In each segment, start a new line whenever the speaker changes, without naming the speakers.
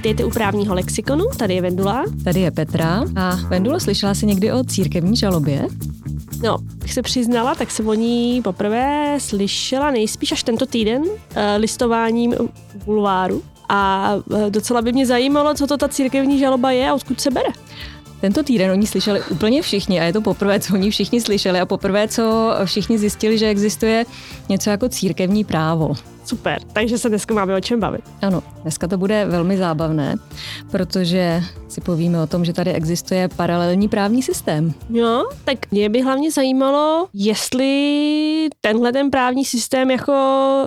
Vítejte u právního lexikonu, tady je Vendula.
Tady je Petra. A Vendulo, slyšela jsi někdy o církevní žalobě?
No, jak se přiznala, tak se o ní poprvé slyšela nejspíš až tento týden uh, listováním bulváru. A uh, docela by mě zajímalo, co to ta církevní žaloba je a odkud se bere.
Tento týden oni slyšeli úplně všichni a je to poprvé, co oni všichni slyšeli a poprvé, co všichni zjistili, že existuje něco jako církevní právo.
Super, takže se dneska máme o čem bavit.
Ano, dneska to bude velmi zábavné, protože si povíme o tom, že tady existuje paralelní právní systém.
Jo, tak mě by hlavně zajímalo, jestli tenhle ten právní systém jako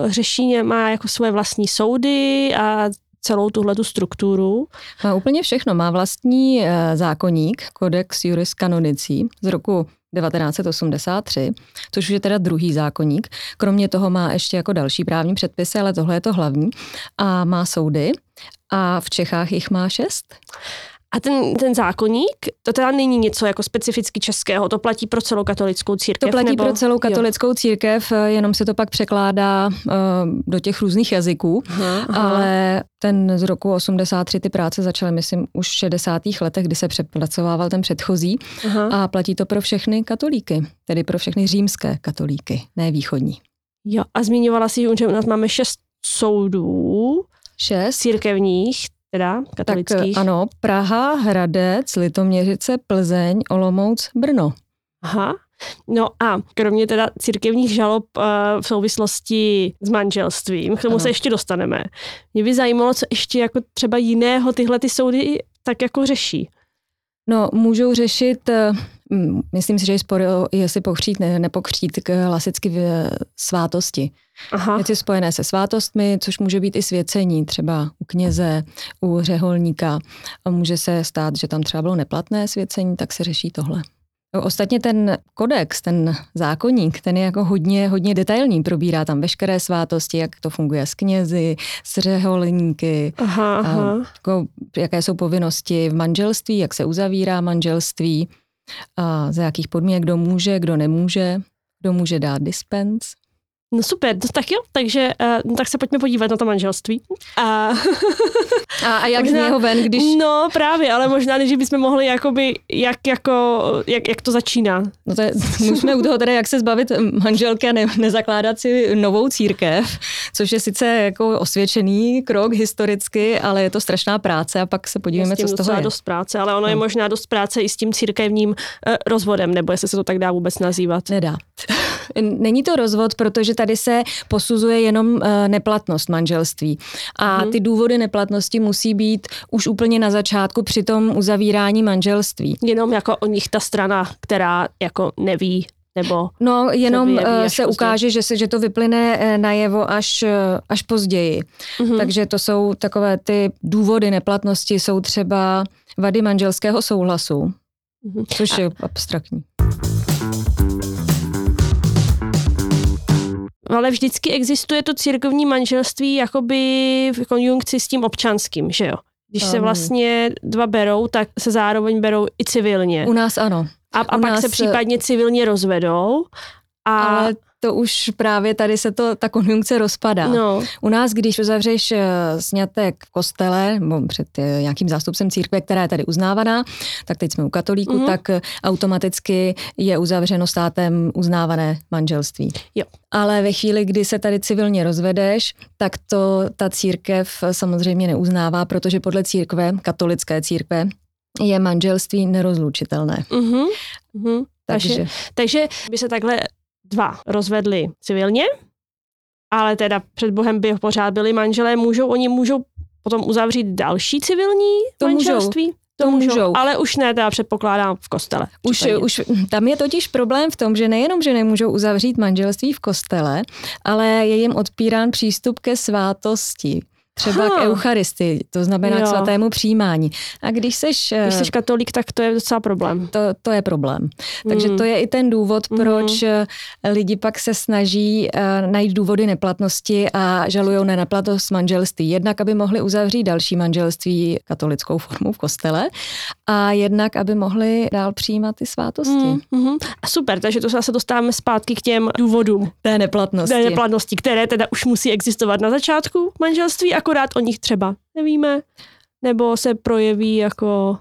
řeší, má jako svoje vlastní soudy a celou tuhle tu strukturu.
Má úplně všechno. Má vlastní eh, zákonník, Codex Juris Canonici z roku 1983, což už je teda druhý zákonník. Kromě toho má ještě jako další právní předpisy, ale tohle je to hlavní. A má soudy a v Čechách jich má šest.
A ten, ten zákonník, to teda není něco jako specificky českého, to platí pro celou katolickou církev?
To platí nebo? pro celou katolickou jo. církev, jenom se to pak překládá uh, do těch různých jazyků, aha, aha. ale ten z roku 83 ty práce začaly, myslím, už v 60. letech, kdy se přepracovával ten předchozí aha. a platí to pro všechny katolíky, tedy pro všechny římské katolíky, ne východní.
Jo, a zmiňovala si, že u nás máme šest soudů,
šest
církevních, teda katolických.
Tak ano, Praha, Hradec, Litoměřice, Plzeň, Olomouc, Brno.
Aha, No a kromě teda církevních žalob uh, v souvislosti s manželstvím, k tomu ano. se ještě dostaneme. Mě by zajímalo, co ještě jako třeba jiného tyhle ty soudy tak jako řeší.
No, můžou řešit, eh, myslím si, že je spor, jestli pokřít, ne, nepokřít k klasicky v svátosti. Aha. Věci spojené se svátostmi, což může být i svěcení, třeba u kněze, u řeholníka. A může se stát, že tam třeba bylo neplatné svěcení, tak se řeší tohle. Ostatně ten kodex, ten zákonník, ten je jako hodně, hodně detailní, probírá tam veškeré svátosti, jak to funguje s knězi, s řeholníky, aha, aha. Jako, jaké jsou povinnosti v manželství, jak se uzavírá manželství, a za jakých podmínek kdo může, kdo nemůže, kdo může dát dispens.
No super, no tak jo, takže uh, tak se pojďme podívat na to manželství.
A, a, a jak možná, z něho ven, když...
No právě, ale možná, že bychom mohli jakoby, jak, jako, jak, jak to začíná.
No to je, můžeme u toho teda, jak se zbavit manželky a ne, nezakládat si novou církev, což je sice jako osvědčený krok historicky, ale je to strašná práce a pak se podíváme, co z toho je.
dost práce, ale ono no. je možná dost práce i s tím církevním uh, rozvodem, nebo jestli se to tak dá vůbec nazývat.
Nedá. Není to rozvod, protože tady se posuzuje jenom eh, neplatnost manželství. A mhm. ty důvody neplatnosti musí být už úplně na začátku při tom uzavírání manželství.
Jenom jako o nich ta strana, která jako neví, nebo
no, jenom se, se ukáže, že, se, že to vyplyne eh, najevo až, eh, až později. Mm-hmm. Takže to jsou takové ty důvody neplatnosti, jsou třeba vady manželského souhlasu, mm-hmm. což je abstraktní.
Ale vždycky existuje to církovní manželství jakoby v konjunkci s tím občanským, že jo? Když se vlastně dva berou, tak se zároveň berou i civilně.
U nás ano.
A, a pak se případně civilně rozvedou. A...
Ale to už právě tady se to, ta konjunkce rozpadá. No. U nás, když uzavřeš eh, snětek v kostele, nebo před eh, nějakým zástupcem církve, která je tady uznávaná, tak teď jsme u katolíků, mm-hmm. tak eh, automaticky je uzavřeno státem uznávané manželství.
Jo.
Ale ve chvíli, kdy se tady civilně rozvedeš, tak to ta církev samozřejmě neuznává, protože podle církve, katolické církve, je manželství nerozlučitelné.
Mm-hmm. Mm-hmm. Takže, takže, takže by se takhle dva rozvedli civilně, ale teda před Bohem by pořád byli manželé, můžou, oni můžou potom uzavřít další civilní to manželství? Můžou.
To můžou. můžou.
Ale už ne, teda předpokládám v kostele.
Už, už, tam je totiž problém v tom, že nejenom, že nemůžou uzavřít manželství v kostele, ale je jim odpírán přístup ke svátosti třeba Aha. k Eucharistii, to znamená jo. k svatému přijímání. A když seš...
Když jsi katolík, tak to je docela problém.
To, to je problém. Takže mm. to je i ten důvod, mhm. proč mm. lidi pak se snaží uh, najít důvody neplatnosti a žalují na neplatnost manželství. Jednak, aby mohli uzavřít další manželství katolickou formou v kostele a jednak, aby mohli dál přijímat ty svátosti. Mm.
Mm. A super, takže to se zase dostáváme zpátky k těm důvodům.
Té neplatnosti.
Té neplatnosti, které teda už musí existovat na začátku manželství a akorát o nich třeba nevíme, nebo se projeví jako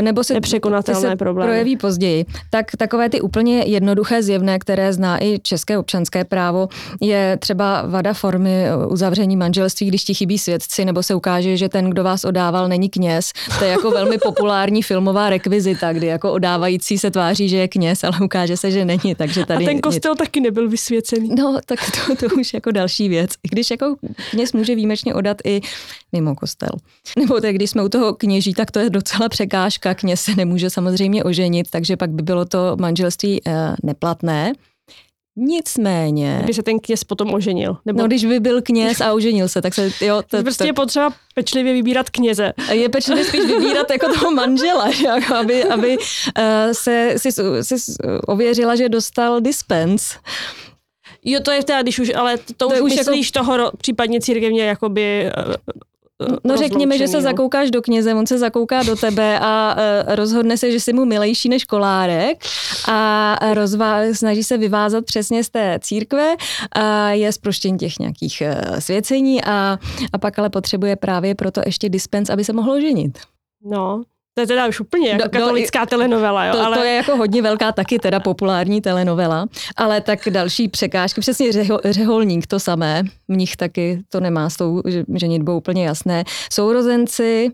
nebo se
nepřekonatelné
se
problémy?
projeví později. Tak takové ty úplně jednoduché zjevné, které zná i české občanské právo, je třeba vada formy uzavření manželství, když ti chybí svědci, nebo se ukáže, že ten, kdo vás odával, není kněz. To je jako velmi populární filmová rekvizita, kdy jako odávající se tváří, že je kněz, ale ukáže se, že není. Takže tady
A ten kostel nic... taky nebyl vysvěcený.
No, tak to, to už jako další věc. Když jako kněz může výjimečně odat i mimo kostel. Nebo tak, když jsme u toho kněží, tak to je docela překážka. Kněz se nemůže samozřejmě oženit, takže pak by bylo to manželství eh, neplatné. Nicméně...
Kdyby se ten kněz potom oženil.
Nebo... No, když by byl kněz a oženil se, tak se... Jo,
to, prostě to... je potřeba pečlivě vybírat kněze.
Je pečlivě spíš vybírat jako toho manžela, že? Jako aby, aby uh, se si, si ověřila, že dostal dispens.
Jo, to je teda, když už, ale to, to už, už jako- myslíš jako... toho případně církevně jakoby
No řekněme, že se zakoukáš do kněze, on se zakouká do tebe a uh, rozhodne se, že jsi mu milejší než kolárek a rozvá, snaží se vyvázat přesně z té církve a je zproštěn těch nějakých uh, svěcení a, a pak ale potřebuje právě proto ještě dispens, aby se mohlo ženit.
No, to je teda už úplně jako do, katolická do, telenovela, jo.
To,
ale...
to je jako hodně velká taky teda populární telenovela, ale tak další překážky, přesně řeho, řeholník to samé, mnich taky to nemá s tou ženitbou úplně jasné. Sourozenci,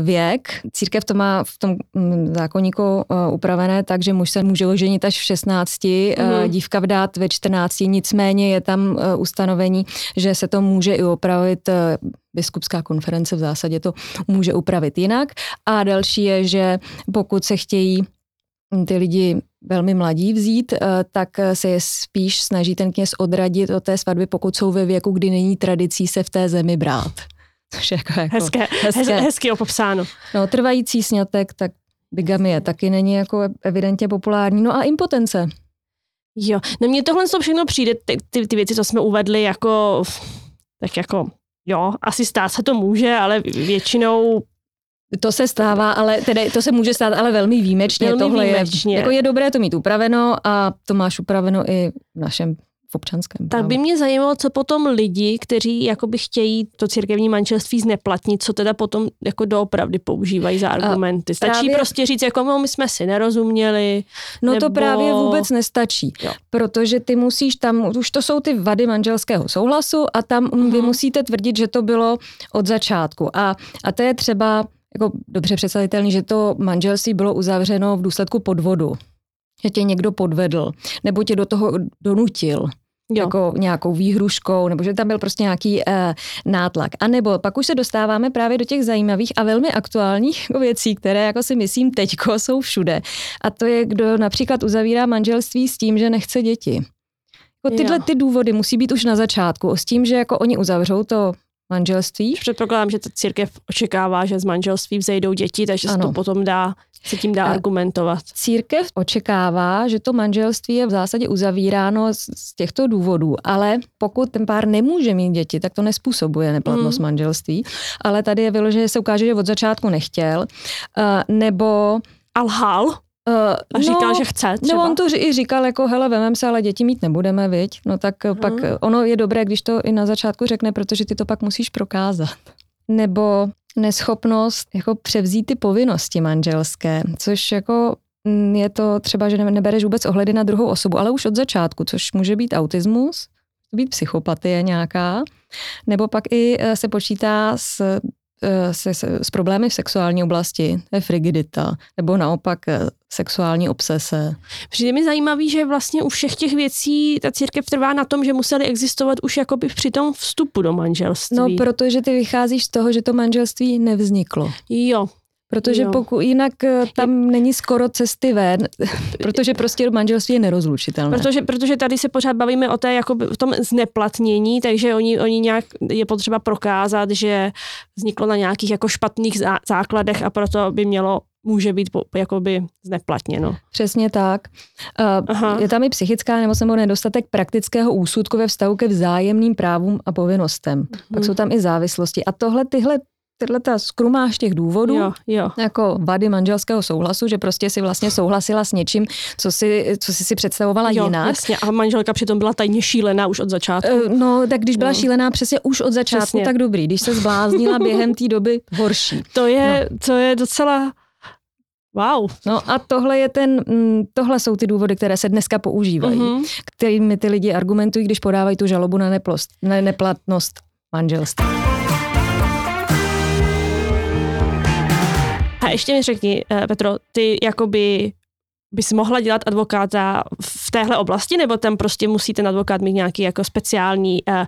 věk. Církev to má v tom mm, zákonníku eh, upravené tak, že muž se může oženit až v 16, mm-hmm. dívka vdát ve 14, nicméně je tam ustanovení, že se to může i opravit biskupská konference v zásadě to může upravit jinak. A další je, že pokud se chtějí ty lidi velmi mladí vzít, eh, tak se je spíš snaží ten kněz odradit od té svatby, pokud jsou ve věku, kdy není tradicí se v té zemi brát.
Jako, jako hezké, hezké. hezky opopsáno.
No, trvající snětek, tak bigamie taky není jako evidentně populární. No a impotence.
Jo, no mně tohle všechno přijde, ty, ty, ty věci, co jsme uvedli, jako tak jako jo, asi stát se to může, ale většinou
to se stává, ale tedy to se může stát, ale velmi výjimečně.
Velmi
Tohle
výjimečně.
Je, jako je dobré to mít upraveno a to máš upraveno i v našem v občanském
právu. Tak by mě zajímalo, co potom lidi, kteří jakoby chtějí to církevní manželství zneplatnit, co teda potom jako doopravdy používají za argumenty. Stačí právě, prostě říct, jako no, my jsme si nerozuměli.
No nebo... to právě vůbec nestačí, jo. protože ty musíš tam, už to jsou ty vady manželského souhlasu a tam mm. vy musíte tvrdit, že to bylo od začátku. A, a to je třeba jako dobře představitelný, že to manželství bylo uzavřeno v důsledku podvodu že tě někdo podvedl, nebo tě do toho donutil. Jo. jako nějakou výhruškou, nebo že tam byl prostě nějaký uh, nátlak. A nebo pak už se dostáváme právě do těch zajímavých a velmi aktuálních věcí, které jako si myslím teďko jsou všude. A to je, kdo například uzavírá manželství s tím, že nechce děti. Jako tyhle jo. ty důvody musí být už na začátku. S tím, že jako oni uzavřou to manželství.
Předpokládám, že ta církev očekává, že z manželství vzejdou děti, takže ano. se to potom dá, se tím dá a argumentovat.
Církev očekává, že to manželství je v zásadě uzavíráno z těchto důvodů, ale pokud ten pár nemůže mít děti, tak to nespůsobuje neplatnost mm. manželství. Ale tady je vyložené, že se ukáže, že od začátku nechtěl, uh, nebo
a lhal. Uh, a říkal, no, že chce třeba.
No on to i říkal, jako hele, vemem se, ale děti mít nebudeme, viď? No tak uh pak ono je dobré, když to i na začátku řekne, protože ty to pak musíš prokázat. Nebo neschopnost jako převzít ty povinnosti manželské, což jako mm, je to třeba, že nebereš vůbec ohledy na druhou osobu, ale už od začátku, což může být autismus, být psychopatie nějaká, nebo pak i eh, se počítá s Eh, se, se, s problémy v sexuální oblasti, to je frigidita, nebo naopak eh, sexuální obsese.
Přijde mi zajímavý, že vlastně u všech těch věcí ta církev trvá na tom, že museli existovat už jakoby při tom vstupu do manželství.
No, protože ty vycházíš z toho, že to manželství nevzniklo.
Jo,
Protože pokud jinak eh, tam není skoro cesty ven, protože prostě manželství je nerozlučitelné.
Protože, protože tady se pořád bavíme o té jako v tom zneplatnění, takže oni, oni nějak je potřeba prokázat, že vzniklo na nějakých jako špatných základech a proto by mělo může být jakoby zneplatněno.
Přesně tak. Uh, je tam i psychická nemoc nebo nedostatek praktického úsudku ve vztahu ke vzájemným právům a povinnostem. Mm. Pak jsou tam i závislosti. A tohle tyhle tyhle ta skrumáž těch důvodů,
jo, jo.
jako vady manželského souhlasu, že prostě si vlastně souhlasila s něčím, co si, co si, si představovala jo, jinak.
Jasně. A manželka přitom byla tajně šílená už od začátku.
Uh, no, tak když byla no. šílená přesně už od začátku, přesně. tak dobrý. Když se zbláznila během té doby, horší.
To je, no. to je docela Wow.
No a tohle je ten, mm, tohle jsou ty důvody, které se dneska používají, uh-huh. kterými ty lidi argumentují, když podávají tu žalobu na, neplost, na neplatnost manželství.
Ještě mi řekni, eh, Petro, ty jakoby bys mohla dělat advokáta v téhle oblasti, nebo tam prostě musí ten advokát mít nějaký jako speciální uh,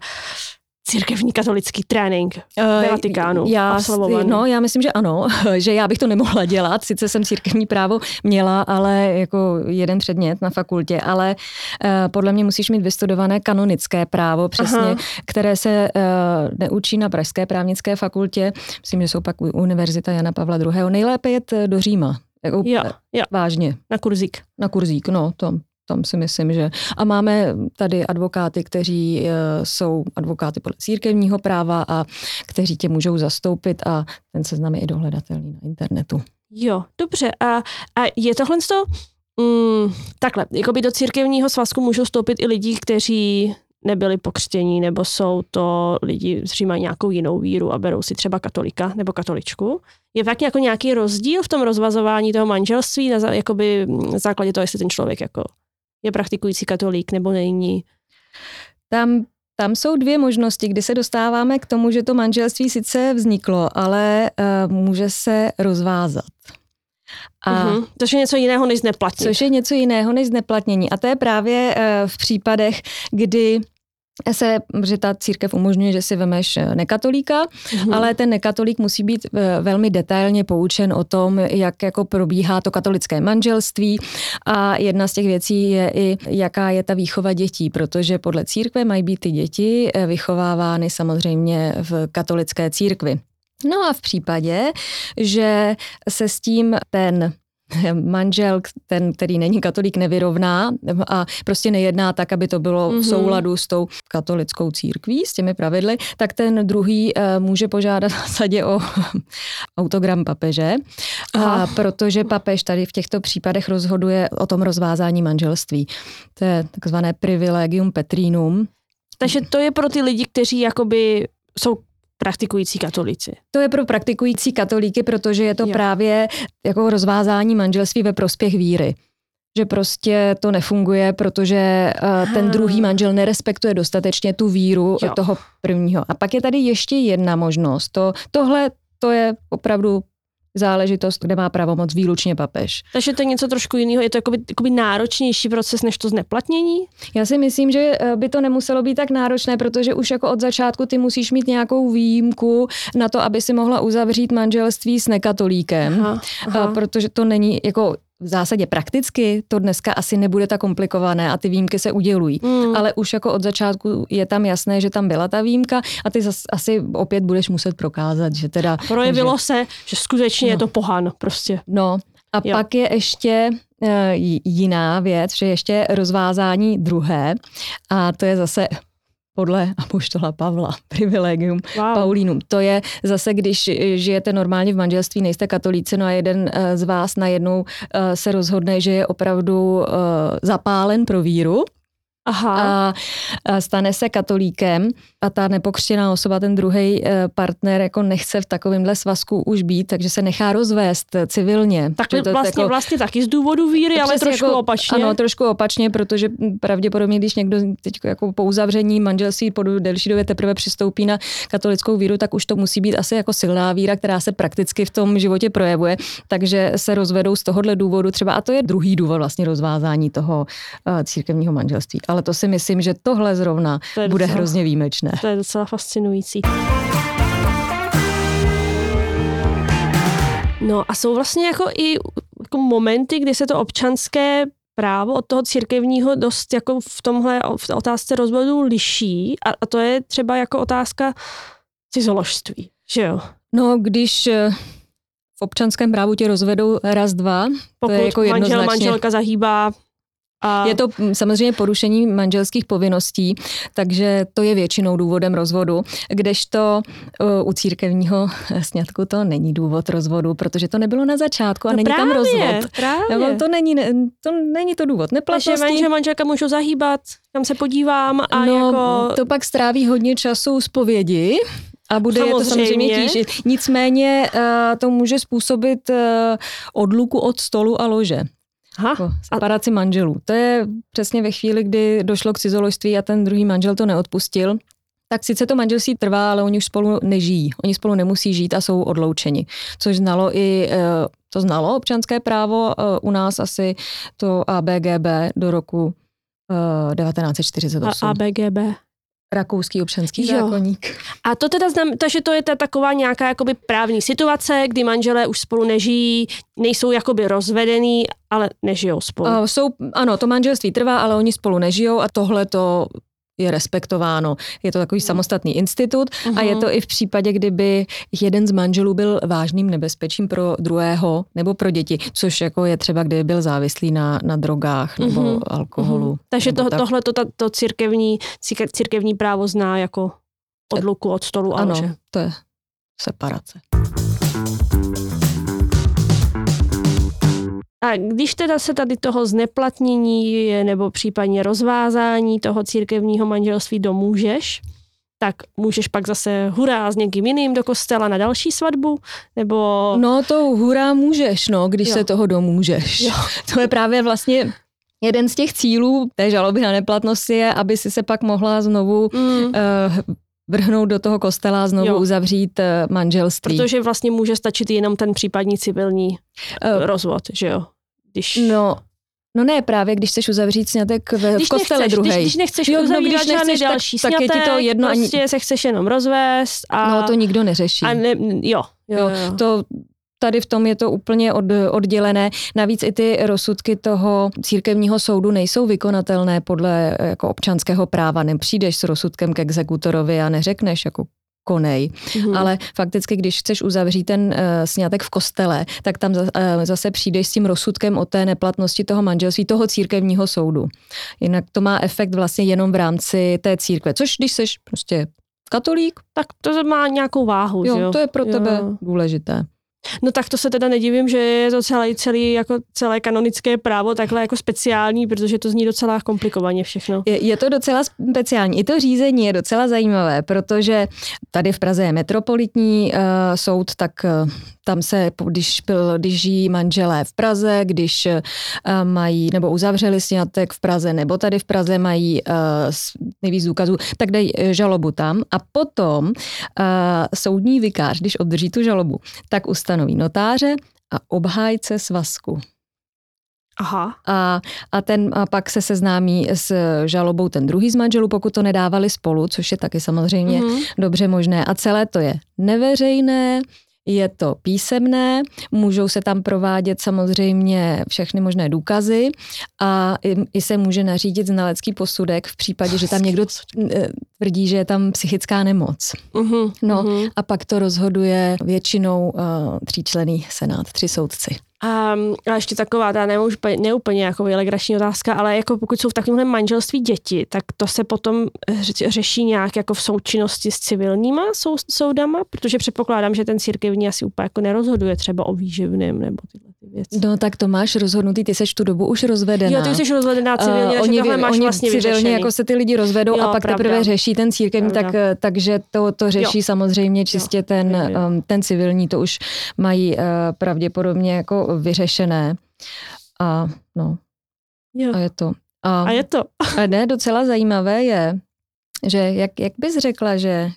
církevní katolický trénink ve Vatikánu
já, absolvovaný. No, já myslím, že ano, že já bych to nemohla dělat, sice jsem církevní právo měla, ale jako jeden předmět na fakultě, ale uh, podle mě musíš mít vystudované kanonické právo, přesně, Aha. které se uh, neučí na Pražské právnické fakultě, myslím, že jsou pak Univerzita Jana Pavla II. Nejlépe jet do Říma, jako,
jo, jo.
Vážně.
Na kurzík.
Na kurzík, no, to, tam si myslím, že... A máme tady advokáty, kteří uh, jsou advokáty podle církevního práva a kteří tě můžou zastoupit a ten seznam je i dohledatelný na internetu.
Jo, dobře. A, a je tohle to... Mm, takhle, jako by do církevního svazku můžou stoupit i lidi, kteří nebyli pokřtění, nebo jsou to lidi, kteří mají nějakou jinou víru a berou si třeba katolika nebo katoličku. Je tak jako nějaký rozdíl v tom rozvazování toho manželství na jakoby, základě toho, jestli ten člověk jako je praktikující katolík nebo není.
Tam tam jsou dvě možnosti, kdy se dostáváme k tomu, že to manželství sice vzniklo, ale uh, může se rozvázat.
A uh-huh. Což je něco jiného než zneplatnění.
Což je něco jiného než zneplatnění. A to je právě uh, v případech, kdy se, že ta církev umožňuje, že si vemeš eh, nekatolíka, mm. ale ten nekatolík musí být eh, velmi detailně poučen o tom, jak jako probíhá to katolické manželství a jedna z těch věcí je i, jaká je ta výchova dětí, protože podle církve mají být ty děti eh, vychovávány samozřejmě v katolické církvi. No a v případě, že se s tím ten manžel, ten, který není katolík, nevyrovná a prostě nejedná tak, aby to bylo mm-hmm. v mhm. souladu s tou katolickou církví, s těmi pravidly, tak ten druhý uh, může požádat v zásadě o autogram papeže, a protože papež tady v těchto případech rozhoduje o tom rozvázání manželství. To je takzvané privilegium petrinum.
Takže to je pro ty lidi, kteří jakoby jsou praktikující katolíci.
To je pro praktikující katolíky, protože je to jo. právě jako rozvázání manželství ve prospěch víry že prostě to nefunguje, protože uh, ten druhý manžel nerespektuje dostatečně tu víru jo. toho prvního. A pak je tady ještě jedna možnost. To, tohle to je opravdu záležitost, kde má pravomoc výlučně papež.
Takže to je něco trošku jiného, je to jakoby, jakoby náročnější proces než to zneplatnění?
Já si myslím, že eh, by to nemuselo být tak náročné, protože už jako od začátku ty musíš mít nějakou výjimku na to, aby si mohla uzavřít manželství s nekatolíkem, aha, aha. protože to není jako v zásadě prakticky to dneska asi nebude tak komplikované a ty výjimky se udělují. Mm. Ale už jako od začátku je tam jasné, že tam byla ta výjimka a ty zas, asi opět budeš muset prokázat, že teda...
Projevilo že, se, že skutečně no. je to pohan prostě.
No a jo. pak je ještě uh, jiná věc, že ještě rozvázání druhé a to je zase podle apoštola Pavla, privilegium wow. Paulínum. To je zase, když žijete normálně v manželství, nejste katolíci, no a jeden eh, z vás najednou eh, se rozhodne, že je opravdu eh, zapálen pro víru, Aha. A stane se katolíkem a ta nepokřtěná osoba, ten druhý eh, partner, jako nechce v takovémhle svazku už být, takže se nechá rozvést civilně.
Tak to vlastně, jako, vlastně taky z důvodu víry, ale trošku jako, opačně.
Ano, trošku opačně, protože pravděpodobně, když někdo teď jako po uzavření manželství po delší době teprve přistoupí na katolickou víru, tak už to musí být asi jako silná víra, která se prakticky v tom životě projevuje, takže se rozvedou z tohohle důvodu třeba, a to je druhý důvod vlastně rozvázání toho uh, církevního manželství. Ale to si myslím, že tohle zrovna to bude docela, hrozně výjimečné.
To je docela fascinující. No a jsou vlastně jako i jako momenty, kdy se to občanské právo od toho církevního dost jako v tomhle v otázce rozvodu liší a, a to je třeba jako otázka cizoložství, že jo?
No, když eh, v občanském právu tě rozvedou raz, dva,
Pokud to je jako manžel, manželka zahýbá
A... Je to mm, samozřejmě porušení manželských povinností, takže to je většinou důvodem rozvodu, kdežto u církevního sňatku to není důvod rozvodu, protože to nebylo na začátku a no není
právě,
tam rozvod.
Právě.
Nebo to není, to není to důvod neplatnosti. Takže
manžel, manželka můžou zahýbat, kam se podívám a no, jako...
to pak stráví hodně času zpovědi, a bude samozřejmě. je to samozřejmě tížit. Nicméně uh, to může způsobit uh, odluku od stolu a lože. Aha. Jako separaci manželů. To je přesně ve chvíli, kdy došlo k cizoložství a ten druhý manžel to neodpustil, tak sice to manželství trvá, ale oni už spolu nežijí. Oni spolu nemusí žít a jsou odloučeni. Což znalo i, eh, to znalo občanské právo u nás asi to ABGB do roku 1948.
A ABGB?
Rakouský občanský jo. zákonník.
A to teda znamená, že to je ta taková nějaká jakoby právní situace, kdy manželé už spolu nežijí, nejsou jakoby rozvedený, ale nežijou spolu. Uh,
jsou, ano, to manželství trvá, ale oni spolu nežijou a tohle to je respektováno. Je to takový samostatný institut uh-huh. a je mhm. to i v případě, kdyby jeden z manželů byl vážným nebezpečím pro druhého nebo pro děti, což jako je třeba, kdyby byl závislý na, na drogách nebo uh-huh. alkoholu. Uh-huh.
Takže
to,
tak. tohle to, to církevní, církevní právo zná jako odluku od stolu.
Ano,
že?
to je separace.
A když teda se tady toho zneplatnění nebo případně rozvázání toho církevního manželství domůžeš, tak můžeš pak zase hurá s někým jiným do kostela na další svatbu, nebo...
No to hurá můžeš, no, když jo. se toho domůžeš. Jo. To je právě vlastně jeden z těch cílů té žaloby na neplatnost je, aby si se pak mohla znovu mm. uh, vrhnout do toho kostela a znovu jo. uzavřít uh, manželství.
Protože vlastně může stačit jenom ten případní civilní uh, rozvod, že jo?
Když... No, No ne, právě když chceš uzavřít snětek v, když v kostele druhé. Když,
když nechceš jo, no, když nechceš, další tak, snětek, tak je ti to jedno. Prostě ani... se chceš jenom rozvést. A...
No to nikdo neřeší.
A ne, jo, jo, jo,
jo. To, tady v tom je to úplně od, oddělené. Navíc i ty rozsudky toho církevního soudu nejsou vykonatelné podle jako občanského práva. Nepřijdeš s rozsudkem k exekutorovi a neřekneš jako konej. Mm-hmm. Ale fakticky, když chceš uzavřít ten uh, snětek v kostele, tak tam za, uh, zase přijdeš s tím rozsudkem o té neplatnosti toho manželství, toho církevního soudu. Jinak to má efekt vlastně jenom v rámci té církve, což když jsi prostě katolík,
tak to má nějakou váhu.
Jo,
jo?
to je pro tebe jo. důležité.
No tak to se teda nedivím, že je to celé, celé, jako celé kanonické právo takhle jako speciální, protože to zní docela komplikovaně všechno.
Je, je to docela speciální. I to řízení je docela zajímavé, protože tady v Praze je metropolitní uh, soud, tak uh, tam se, když, byl, když žijí manželé v Praze, když uh, mají nebo uzavřeli snětek v Praze, nebo tady v Praze mají uh, nejvíc důkazů, tak dají žalobu tam a potom uh, soudní vikář, když obdrží tu žalobu, tak ustanoví notáře a obhájce svazku.
Aha.
A, a, ten, a pak se seznámí s žalobou ten druhý z manželů, pokud to nedávali spolu, což je taky samozřejmě mm-hmm. dobře možné. A celé to je neveřejné, je to písemné, můžou se tam provádět samozřejmě všechny možné důkazy a i, i se může nařídit znalecký posudek v případě, že tam někdo eh, tvrdí, že je tam psychická nemoc. Uh-huh, no uh-huh. a pak to rozhoduje většinou uh, tříčlený senát, tři soudci.
A, a ještě taková, ta neúplně, jako legrační otázka, ale jako pokud jsou v takovémhle manželství děti, tak to se potom řeší nějak jako v součinnosti s civilníma sou, soudama, protože předpokládám, že ten církevní asi úplně jako nerozhoduje třeba o výživném nebo tyhle ty věci.
No tak to máš rozhodnutý, ty seš tu dobu už rozvedená.
Jo, ty jsi rozvedená civilně, uh, oni, tohle máš oni vlastně civilně vyřešený.
jako se ty lidi rozvedou jo, a pak pravda. teprve řeší ten církevní, tak, eh, takže to, to řeší jo. samozřejmě čistě jo. ten, um, ten civilní, to už mají uh, pravděpodobně jako vyřešené. A no, jo. a je to.
A, a je to.
a ne, docela zajímavé je, že jak, jak bys řekla, že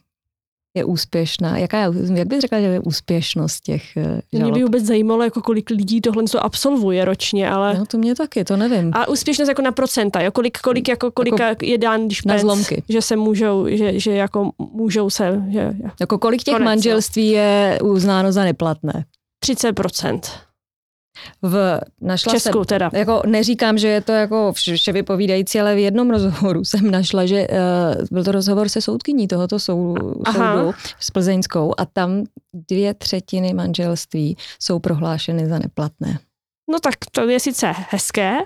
je úspěšná? Jaká je, jak bys řekla, že je úspěšnost těch eh, žalob?
Mě by vůbec zajímalo, jako kolik lidí tohle co absolvuje ročně, ale...
No to mě taky, to nevím.
A úspěšnost jako na procenta, jo? kolik, kolik jako, kolika jako je dán když
na zlomky.
že se můžou, že, že jako můžou se... Že,
jako kolik těch konec, manželství je uznáno za neplatné?
30 procent.
V, našla
Česku
jsem,
teda.
Jako neříkám, že je to jako vše vypovídající, ale v jednom rozhovoru jsem našla, že uh, byl to rozhovor se soudkyní tohoto sou, soudu s Plzeňskou a tam dvě třetiny manželství jsou prohlášeny za neplatné.
No tak to je sice hezké,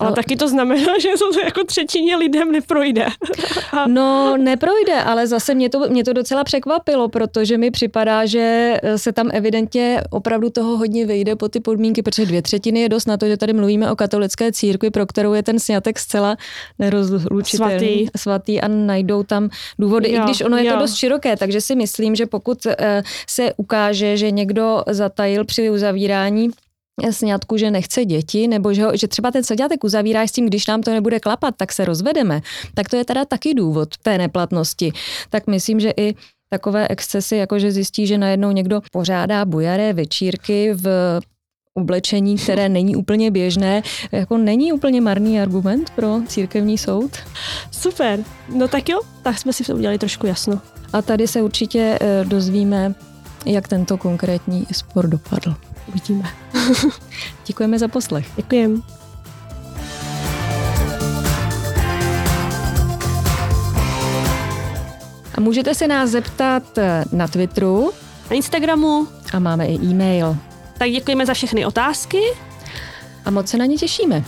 Ale, ale taky to znamená, že to jako třetině lidem neprojde.
no, neprojde, ale zase mě to, mě to docela překvapilo, protože mi připadá, že se tam evidentně opravdu toho hodně vyjde po ty podmínky, protože dvě třetiny je dost na to, že tady mluvíme o katolické církvi, pro kterou je ten snětek zcela nerozlučitelný, svatý, svatý a najdou tam důvody, jo, i když ono jo. je to dost široké, takže si myslím, že pokud eh, se ukáže, že někdo zatajil při uzavírání sňatku, že nechce děti, nebo že, ho, že třeba ten sňatek uzavíráš s tím, když nám to nebude klapat, tak se rozvedeme, tak to je teda taky důvod té neplatnosti. Tak myslím, že i takové excesy, jako že zjistí, že najednou někdo pořádá bujaré večírky v oblečení, které není úplně běžné, jako není úplně marný argument pro církevní soud.
Super, no tak jo, tak jsme si to udělali trošku jasno.
A tady se určitě eh, dozvíme, jak tento konkrétní spor dopadl.
Uvidíme.
Děkujeme za poslech.
Děkujeme.
A můžete se nás zeptat eh, na Twitteru,
na Instagramu
a máme i e-mail.
Tak děkujeme za všechny otázky
a moc se na ně těšíme.